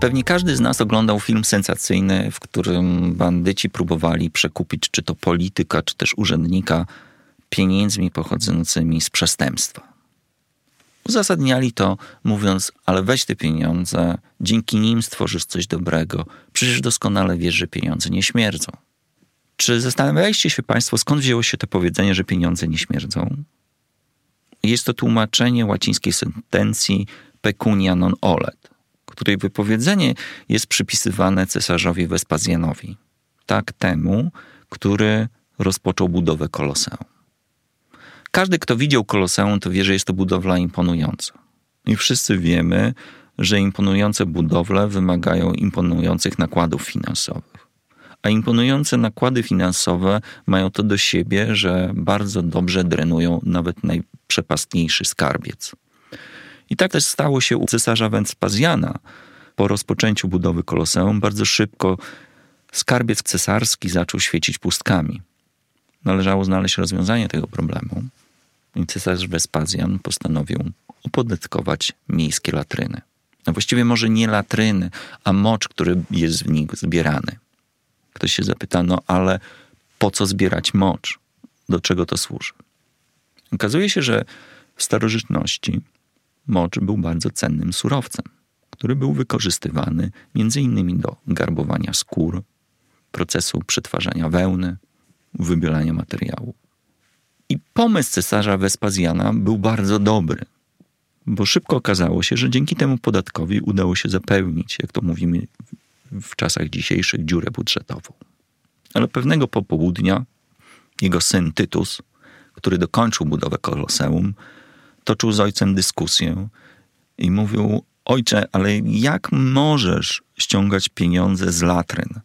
Pewnie każdy z nas oglądał film sensacyjny, w którym bandyci próbowali przekupić czy to polityka, czy też urzędnika pieniędzmi pochodzącymi z przestępstwa. Uzasadniali to mówiąc, ale weź te pieniądze, dzięki nim stworzysz coś dobrego. Przecież doskonale wiesz, że pieniądze nie śmierdzą. Czy zastanawialiście się Państwo, skąd wzięło się to powiedzenie, że pieniądze nie śmierdzą? Jest to tłumaczenie łacińskiej sentencji pecunia non olet, której wypowiedzenie jest przypisywane cesarzowi Wespazjanowi, tak temu, który rozpoczął budowę Koloseum. Każdy, kto widział Koloseum, to wie, że jest to budowla imponująca. I wszyscy wiemy, że imponujące budowle wymagają imponujących nakładów finansowych. A imponujące nakłady finansowe mają to do siebie, że bardzo dobrze drenują nawet najprzepastniejszy skarbiec. I tak też stało się u cesarza Węspazjana. Po rozpoczęciu budowy Koloseum bardzo szybko skarbiec cesarski zaczął świecić pustkami. Należało znaleźć rozwiązanie tego problemu. I cesarz Wespazjan postanowił opodatkować miejskie latryny. A właściwie może nie latryny, a mocz, który jest w nich zbierany. Ktoś się zapyta, no ale po co zbierać mocz? Do czego to służy? Okazuje się, że w starożytności mocz był bardzo cennym surowcem, który był wykorzystywany innymi do garbowania skór, procesu przetwarzania wełny, wybielania materiału. I pomysł cesarza Wespazjana był bardzo dobry, bo szybko okazało się, że dzięki temu podatkowi udało się zapełnić, jak to mówimy w czasach dzisiejszych, dziurę budżetową. Ale pewnego popołudnia jego syn Tytus, który dokończył budowę koloseum, toczył z ojcem dyskusję i mówił: Ojcze, ale jak możesz ściągać pieniądze z latryn?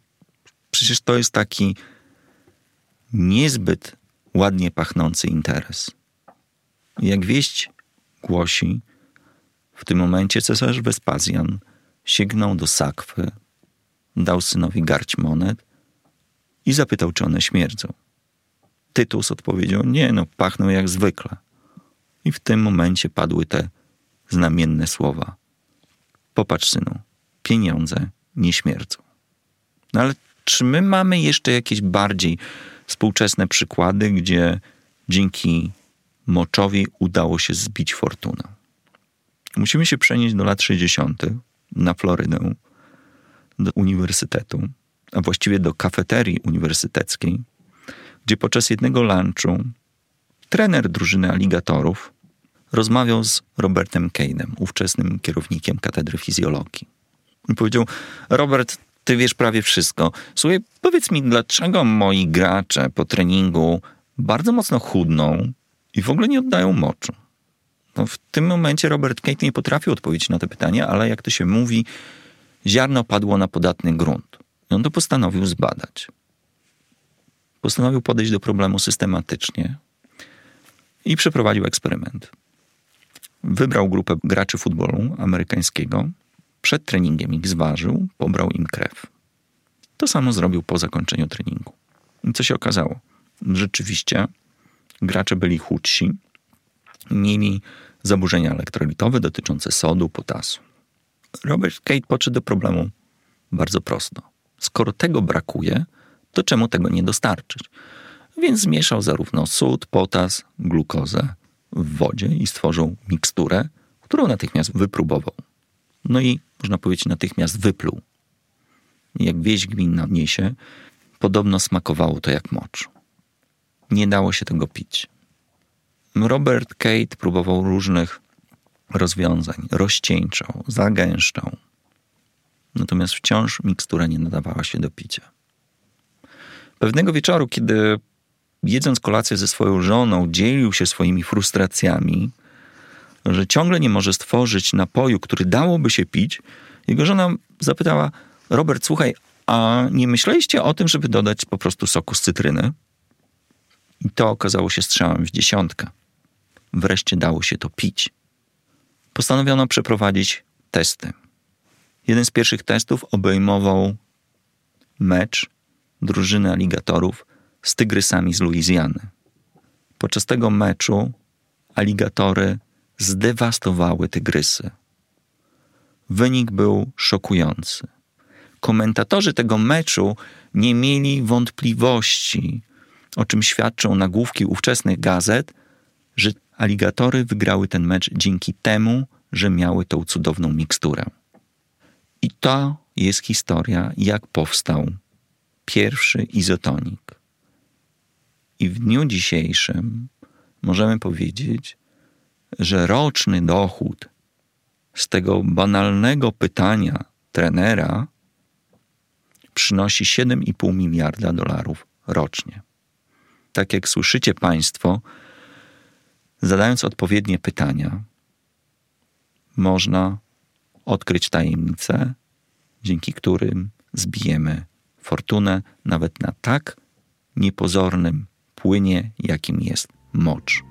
Przecież to jest taki niezbyt ładnie pachnący interes. Jak wieść głosi, w tym momencie cesarz Wespazjan sięgnął do sakwy, dał synowi garść monet i zapytał, czy one śmierdzą. Tytus odpowiedział, nie no, pachną jak zwykle. I w tym momencie padły te znamienne słowa. Popatrz, synu, pieniądze nie śmierdzą. No ale czy my mamy jeszcze jakieś bardziej współczesne przykłady, gdzie dzięki moczowi udało się zbić fortunę? Musimy się przenieść do lat 60. na Florydę, do uniwersytetu, a właściwie do kafeterii uniwersyteckiej, gdzie podczas jednego lunchu trener drużyny aligatorów rozmawiał z Robertem Cade'em, ówczesnym kierownikiem katedry fizjologii. I powiedział: Robert, ty wiesz prawie wszystko. Słuchaj, powiedz mi, dlaczego moi gracze po treningu bardzo mocno chudną i w ogóle nie oddają moczu? No, w tym momencie Robert Kate nie potrafił odpowiedzieć na to pytanie, ale jak to się mówi, ziarno padło na podatny grunt. I on to postanowił zbadać. Postanowił podejść do problemu systematycznie i przeprowadził eksperyment. Wybrał grupę graczy futbolu amerykańskiego, przed treningiem ich zważył, pobrał im krew. To samo zrobił po zakończeniu treningu. I co się okazało? Rzeczywiście gracze byli chudsi, mieli zaburzenia elektrolitowe dotyczące sodu, potasu. Robert Kate podszedł do problemu bardzo prosto. Skoro tego brakuje, to czemu tego nie dostarczyć? Więc zmieszał zarówno sód, potas, glukozę w wodzie i stworzył miksturę, którą natychmiast wypróbował. No i można powiedzieć natychmiast wypluł. Jak wieść gminna niesie, podobno smakowało to jak mocz. Nie dało się tego pić. Robert Kate próbował różnych rozwiązań, rozcieńczał, zagęszczał. Natomiast wciąż mikstura nie nadawała się do picia. Pewnego wieczoru, kiedy jedząc kolację ze swoją żoną, dzielił się swoimi frustracjami, że ciągle nie może stworzyć napoju, który dałoby się pić, jego żona zapytała: Robert, słuchaj, a nie myśleliście o tym, żeby dodać po prostu soku z cytryny? I to okazało się strzałem w dziesiątkę. Wreszcie dało się to pić. Postanowiono przeprowadzić testy. Jeden z pierwszych testów obejmował mecz drużyny aligatorów z tygrysami z Luizjany. Podczas tego meczu aligatory zdewastowały tygrysy. wynik był szokujący. Komentatorzy tego meczu nie mieli wątpliwości, o czym świadczą nagłówki ówczesnych gazet, że aligatory wygrały ten mecz dzięki temu, że miały tą cudowną miksturę. I to jest historia, jak powstał pierwszy izotonik. I w dniu dzisiejszym możemy powiedzieć, że roczny dochód z tego banalnego pytania trenera przynosi 7,5 miliarda dolarów rocznie. Tak jak słyszycie Państwo, zadając odpowiednie pytania, można odkryć tajemnice, dzięki którym zbijemy fortunę nawet na tak niepozornym płynie, jakim jest mocz.